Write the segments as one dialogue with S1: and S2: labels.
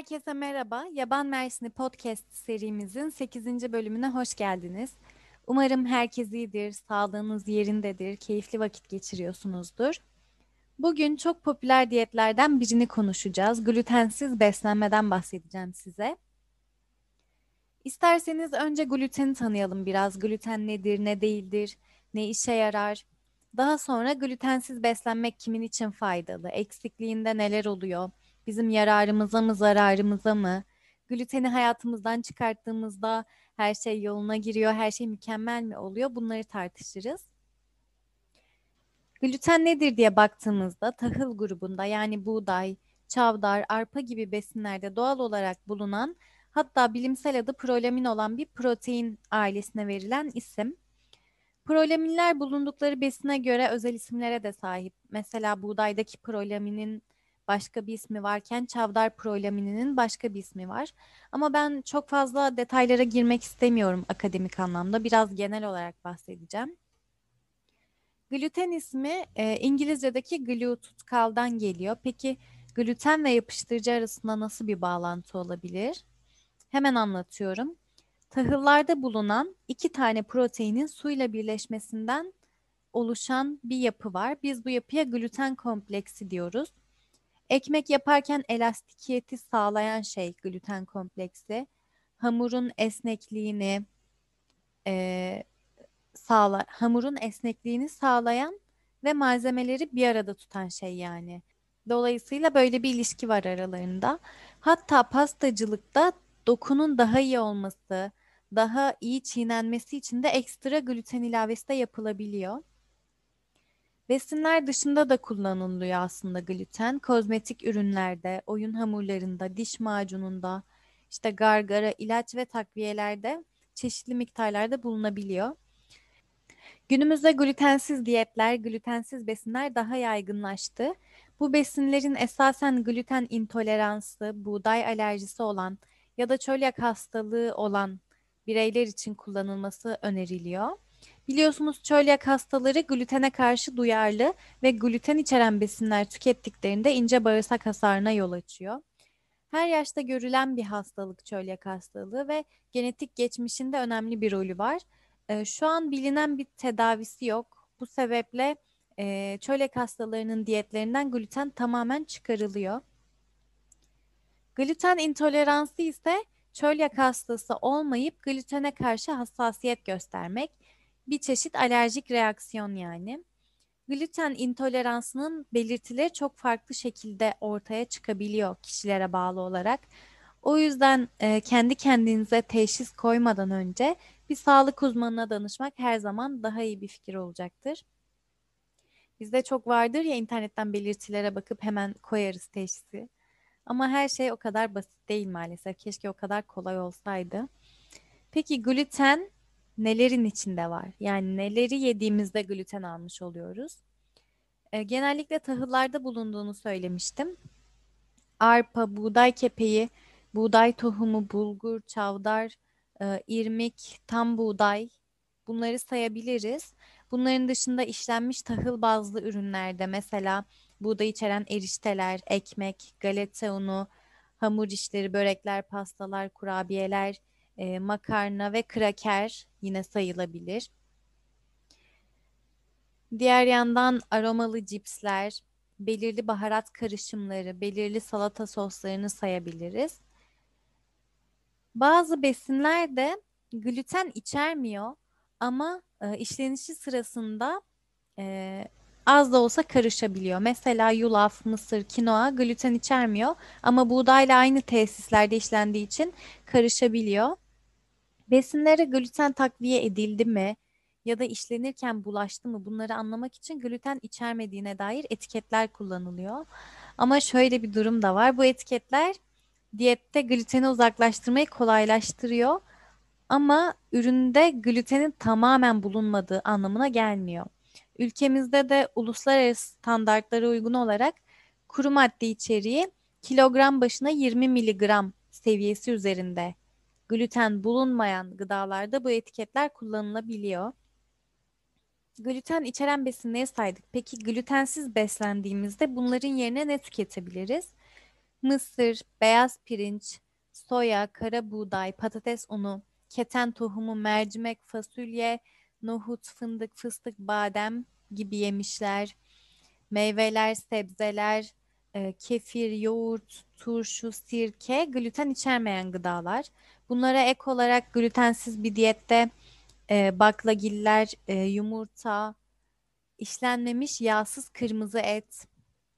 S1: Herkese merhaba. Yaban Mersini Podcast serimizin 8. bölümüne hoş geldiniz. Umarım herkes iyidir, sağlığınız yerindedir, keyifli vakit geçiriyorsunuzdur. Bugün çok popüler diyetlerden birini konuşacağız. Glutensiz beslenmeden bahsedeceğim size. İsterseniz önce gluteni tanıyalım biraz. Gluten nedir, ne değildir, ne işe yarar? Daha sonra glutensiz beslenmek kimin için faydalı? Eksikliğinde neler oluyor? Bizim yararımıza mı, zararımıza mı? Gluteni hayatımızdan çıkarttığımızda her şey yoluna giriyor, her şey mükemmel mi oluyor? Bunları tartışırız. Gluten nedir diye baktığımızda tahıl grubunda yani buğday, çavdar, arpa gibi besinlerde doğal olarak bulunan hatta bilimsel adı prolamin olan bir protein ailesine verilen isim. Prolaminler bulundukları besine göre özel isimlere de sahip. Mesela buğdaydaki prolaminin başka bir ismi varken çavdar prolamininin başka bir ismi var. Ama ben çok fazla detaylara girmek istemiyorum akademik anlamda. Biraz genel olarak bahsedeceğim. Gluten ismi e, İngilizce'deki glue tutkaldan geliyor. Peki gluten ve yapıştırıcı arasında nasıl bir bağlantı olabilir? Hemen anlatıyorum. Tahıllarda bulunan iki tane proteinin suyla birleşmesinden oluşan bir yapı var. Biz bu yapıya gluten kompleksi diyoruz. Ekmek yaparken elastikiyeti sağlayan şey gluten kompleksi. Hamurun esnekliğini e, sağla hamurun esnekliğini sağlayan ve malzemeleri bir arada tutan şey yani. Dolayısıyla böyle bir ilişki var aralarında. Hatta pastacılıkta dokunun daha iyi olması, daha iyi çiğnenmesi için de ekstra gluten ilavesi de yapılabiliyor. Besinler dışında da kullanılıyor aslında gluten. Kozmetik ürünlerde, oyun hamurlarında, diş macununda, işte gargara, ilaç ve takviyelerde çeşitli miktarlarda bulunabiliyor. Günümüzde glutensiz diyetler, glutensiz besinler daha yaygınlaştı. Bu besinlerin esasen gluten intoleransı, buğday alerjisi olan ya da çölyak hastalığı olan bireyler için kullanılması öneriliyor. Biliyorsunuz çölyak hastaları glutene karşı duyarlı ve gluten içeren besinler tükettiklerinde ince bağırsak hasarına yol açıyor. Her yaşta görülen bir hastalık çölyak hastalığı ve genetik geçmişinde önemli bir rolü var. E, şu an bilinen bir tedavisi yok. Bu sebeple e, çölyak hastalarının diyetlerinden gluten tamamen çıkarılıyor. Gluten intoleransı ise çölyak hastası olmayıp glutene karşı hassasiyet göstermek bir çeşit alerjik reaksiyon yani. Gluten intoleransının belirtileri çok farklı şekilde ortaya çıkabiliyor kişilere bağlı olarak. O yüzden e, kendi kendinize teşhis koymadan önce bir sağlık uzmanına danışmak her zaman daha iyi bir fikir olacaktır. Bizde çok vardır ya internetten belirtilere bakıp hemen koyarız teşhisi. Ama her şey o kadar basit değil maalesef. Keşke o kadar kolay olsaydı. Peki gluten nelerin içinde var? Yani neleri yediğimizde gluten almış oluyoruz? E, genellikle tahıllarda bulunduğunu söylemiştim. Arpa, buğday kepeği, buğday tohumu, bulgur, çavdar, e, irmik, tam buğday bunları sayabiliriz. Bunların dışında işlenmiş tahıl bazlı ürünlerde mesela buğday içeren erişteler, ekmek, galeta unu, hamur işleri, börekler, pastalar, kurabiyeler, e, makarna ve kraker yine sayılabilir. Diğer yandan aromalı cipsler, belirli baharat karışımları, belirli salata soslarını sayabiliriz. Bazı besinler de gluten içermiyor ama e, işlenişi sırasında e, az da olsa karışabiliyor. Mesela yulaf, mısır, kinoa gluten içermiyor ama buğdayla aynı tesislerde işlendiği için karışabiliyor. Besinlere gluten takviye edildi mi ya da işlenirken bulaştı mı bunları anlamak için gluten içermediğine dair etiketler kullanılıyor. Ama şöyle bir durum da var. Bu etiketler diyette gluteni uzaklaştırmayı kolaylaştırıyor ama üründe glutenin tamamen bulunmadığı anlamına gelmiyor. Ülkemizde de uluslararası standartlara uygun olarak kuru madde içeriği kilogram başına 20 miligram seviyesi üzerinde gluten bulunmayan gıdalarda bu etiketler kullanılabiliyor. Gluten içeren besinleri saydık. Peki glutensiz beslendiğimizde bunların yerine ne tüketebiliriz? mısır, beyaz pirinç, soya, kara buğday, patates unu, keten tohumu, mercimek, fasulye, nohut, fındık, fıstık, badem gibi yemişler, meyveler, sebzeler, e, kefir, yoğurt, turşu, sirke, gluten içermeyen gıdalar. Bunlara ek olarak glutensiz bir diyette e, baklagiller, e, yumurta, işlenmemiş yağsız kırmızı et,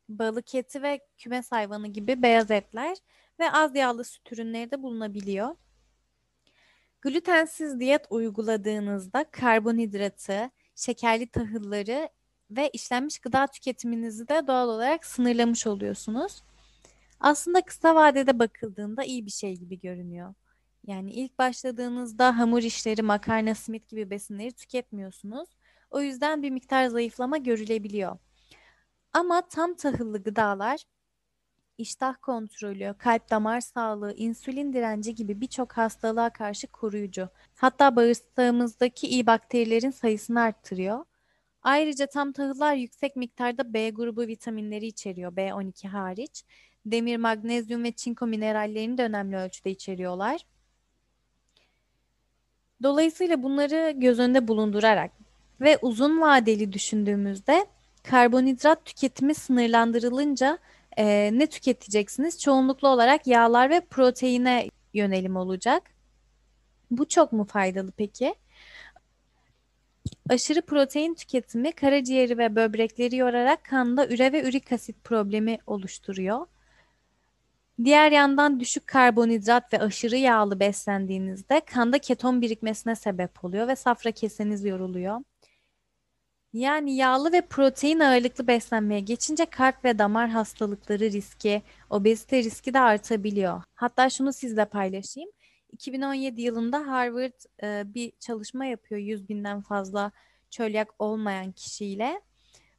S1: balık eti ve kümes hayvanı gibi beyaz etler ve az yağlı süt ürünleri de bulunabiliyor. Glutensiz diyet uyguladığınızda karbonhidratı, şekerli tahılları ve işlenmiş gıda tüketiminizi de doğal olarak sınırlamış oluyorsunuz. Aslında kısa vadede bakıldığında iyi bir şey gibi görünüyor. Yani ilk başladığınızda hamur işleri, makarna, simit gibi besinleri tüketmiyorsunuz. O yüzden bir miktar zayıflama görülebiliyor. Ama tam tahıllı gıdalar iştah kontrolü, kalp damar sağlığı, insülin direnci gibi birçok hastalığa karşı koruyucu. Hatta bağırsağımızdaki iyi bakterilerin sayısını arttırıyor. Ayrıca tam tahıllar yüksek miktarda B grubu vitaminleri içeriyor, B12 hariç. Demir, magnezyum ve çinko minerallerini de önemli ölçüde içeriyorlar. Dolayısıyla bunları göz önünde bulundurarak ve uzun vadeli düşündüğümüzde karbonhidrat tüketimi sınırlandırılınca e, ne tüketeceksiniz? Çoğunluklu olarak yağlar ve proteine yönelim olacak. Bu çok mu faydalı peki? Aşırı protein tüketimi karaciğeri ve böbrekleri yorarak kanda üre ve ürik asit problemi oluşturuyor. Diğer yandan düşük karbonhidrat ve aşırı yağlı beslendiğinizde kanda keton birikmesine sebep oluyor ve safra keseniz yoruluyor. Yani yağlı ve protein ağırlıklı beslenmeye geçince kalp ve damar hastalıkları riski, obezite riski de artabiliyor. Hatta şunu sizle paylaşayım. 2017 yılında Harvard e, bir çalışma yapıyor 100 binden fazla çölyak olmayan kişiyle.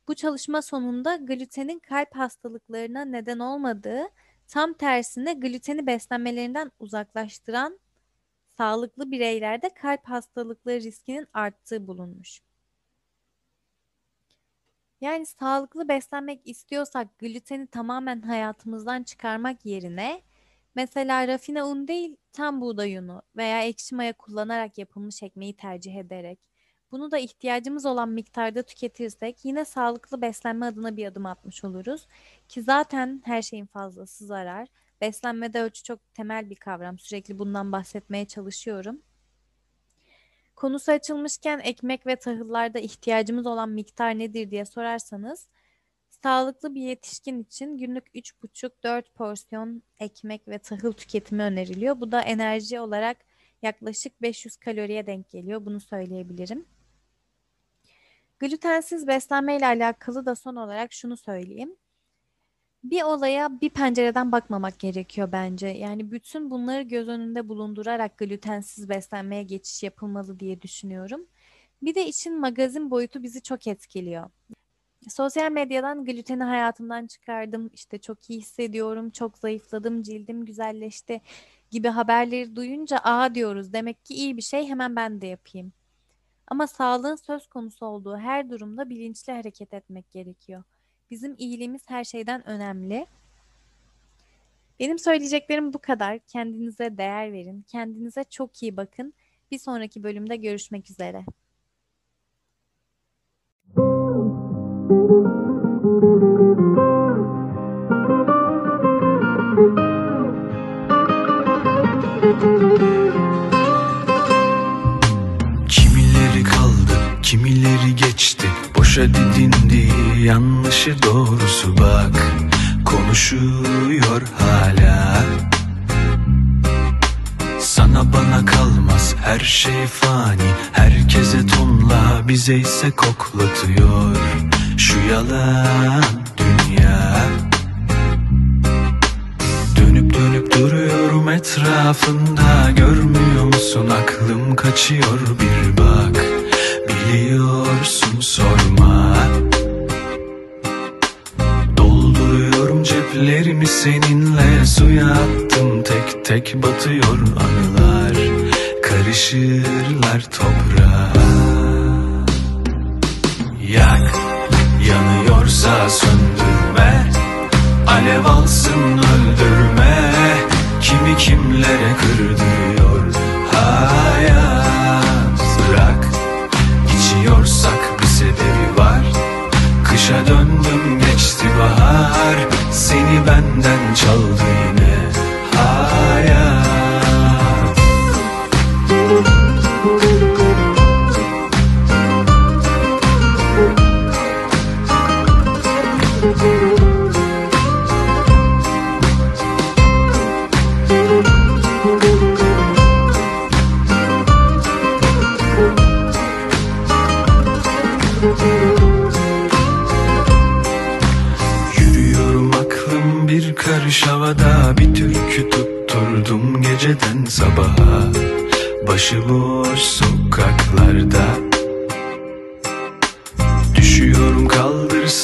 S1: Bu çalışma sonunda glutenin kalp hastalıklarına neden olmadığı, tam tersine gluteni beslenmelerinden uzaklaştıran sağlıklı bireylerde kalp hastalıkları riskinin arttığı bulunmuş. Yani sağlıklı beslenmek istiyorsak gluteni tamamen hayatımızdan çıkarmak yerine mesela rafine un değil tam buğday unu veya ekşi maya kullanarak yapılmış ekmeği tercih ederek bunu da ihtiyacımız olan miktarda tüketirsek yine sağlıklı beslenme adına bir adım atmış oluruz. Ki zaten her şeyin fazlası zarar. Beslenmede ölçü çok temel bir kavram. Sürekli bundan bahsetmeye çalışıyorum. Konusu açılmışken ekmek ve tahıllarda ihtiyacımız olan miktar nedir diye sorarsanız sağlıklı bir yetişkin için günlük 3,5-4 porsiyon ekmek ve tahıl tüketimi öneriliyor. Bu da enerji olarak yaklaşık 500 kaloriye denk geliyor. Bunu söyleyebilirim. Glutensiz beslenme ile alakalı da son olarak şunu söyleyeyim bir olaya bir pencereden bakmamak gerekiyor bence. Yani bütün bunları göz önünde bulundurarak glutensiz beslenmeye geçiş yapılmalı diye düşünüyorum. Bir de işin magazin boyutu bizi çok etkiliyor. Sosyal medyadan gluteni hayatımdan çıkardım, işte çok iyi hissediyorum, çok zayıfladım, cildim güzelleşti gibi haberleri duyunca aa diyoruz demek ki iyi bir şey hemen ben de yapayım. Ama sağlığın söz konusu olduğu her durumda bilinçli hareket etmek gerekiyor. Bizim iyiliğimiz her şeyden önemli. Benim söyleyeceklerim bu kadar. Kendinize değer verin. Kendinize çok iyi bakın. Bir sonraki bölümde görüşmek üzere.
S2: Kimileri kaldı, kimileri geçti. Boşa didindi yanlışı doğrusu bak. Konuşuyor hala. Sana bana kalmaz her şey fani. Herkese tonla bize ise koklatıyor Şu yalan dünya. Dönüp dönüp duruyorum etrafında Görmüyor musun? Aklım kaçıyor bir bak Biliyorsun sorma. Dolduruyorum ceplerimi seninle Suya attım tek tek batıyor anılar. Karışırlar toprağa. Yak yanıyorsa söndürme. Alev alsın öldürme. Kimi kimlere kırdırıyor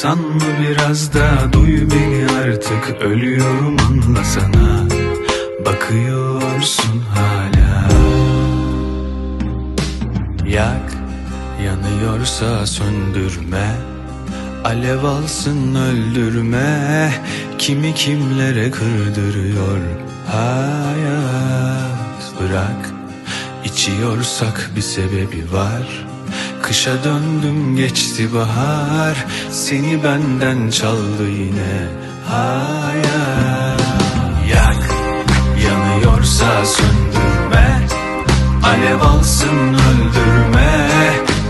S2: kaldırsan mı biraz da? Duy beni artık. Ölüyorum anlasana Bakıyorsun hala. Yak yanıyorsa söndürme. Alev alsın öldürme. Kimi kimlere kırdırıyor hayat? Bırak içiyorsak bir sebebi var Kışa döndüm geçti bahar. Seni benden çaldı yine hayat Yak yanıyorsa söndürme. Alev alsın öldürme.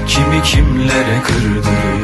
S2: Kimi kimlere kırdırıyor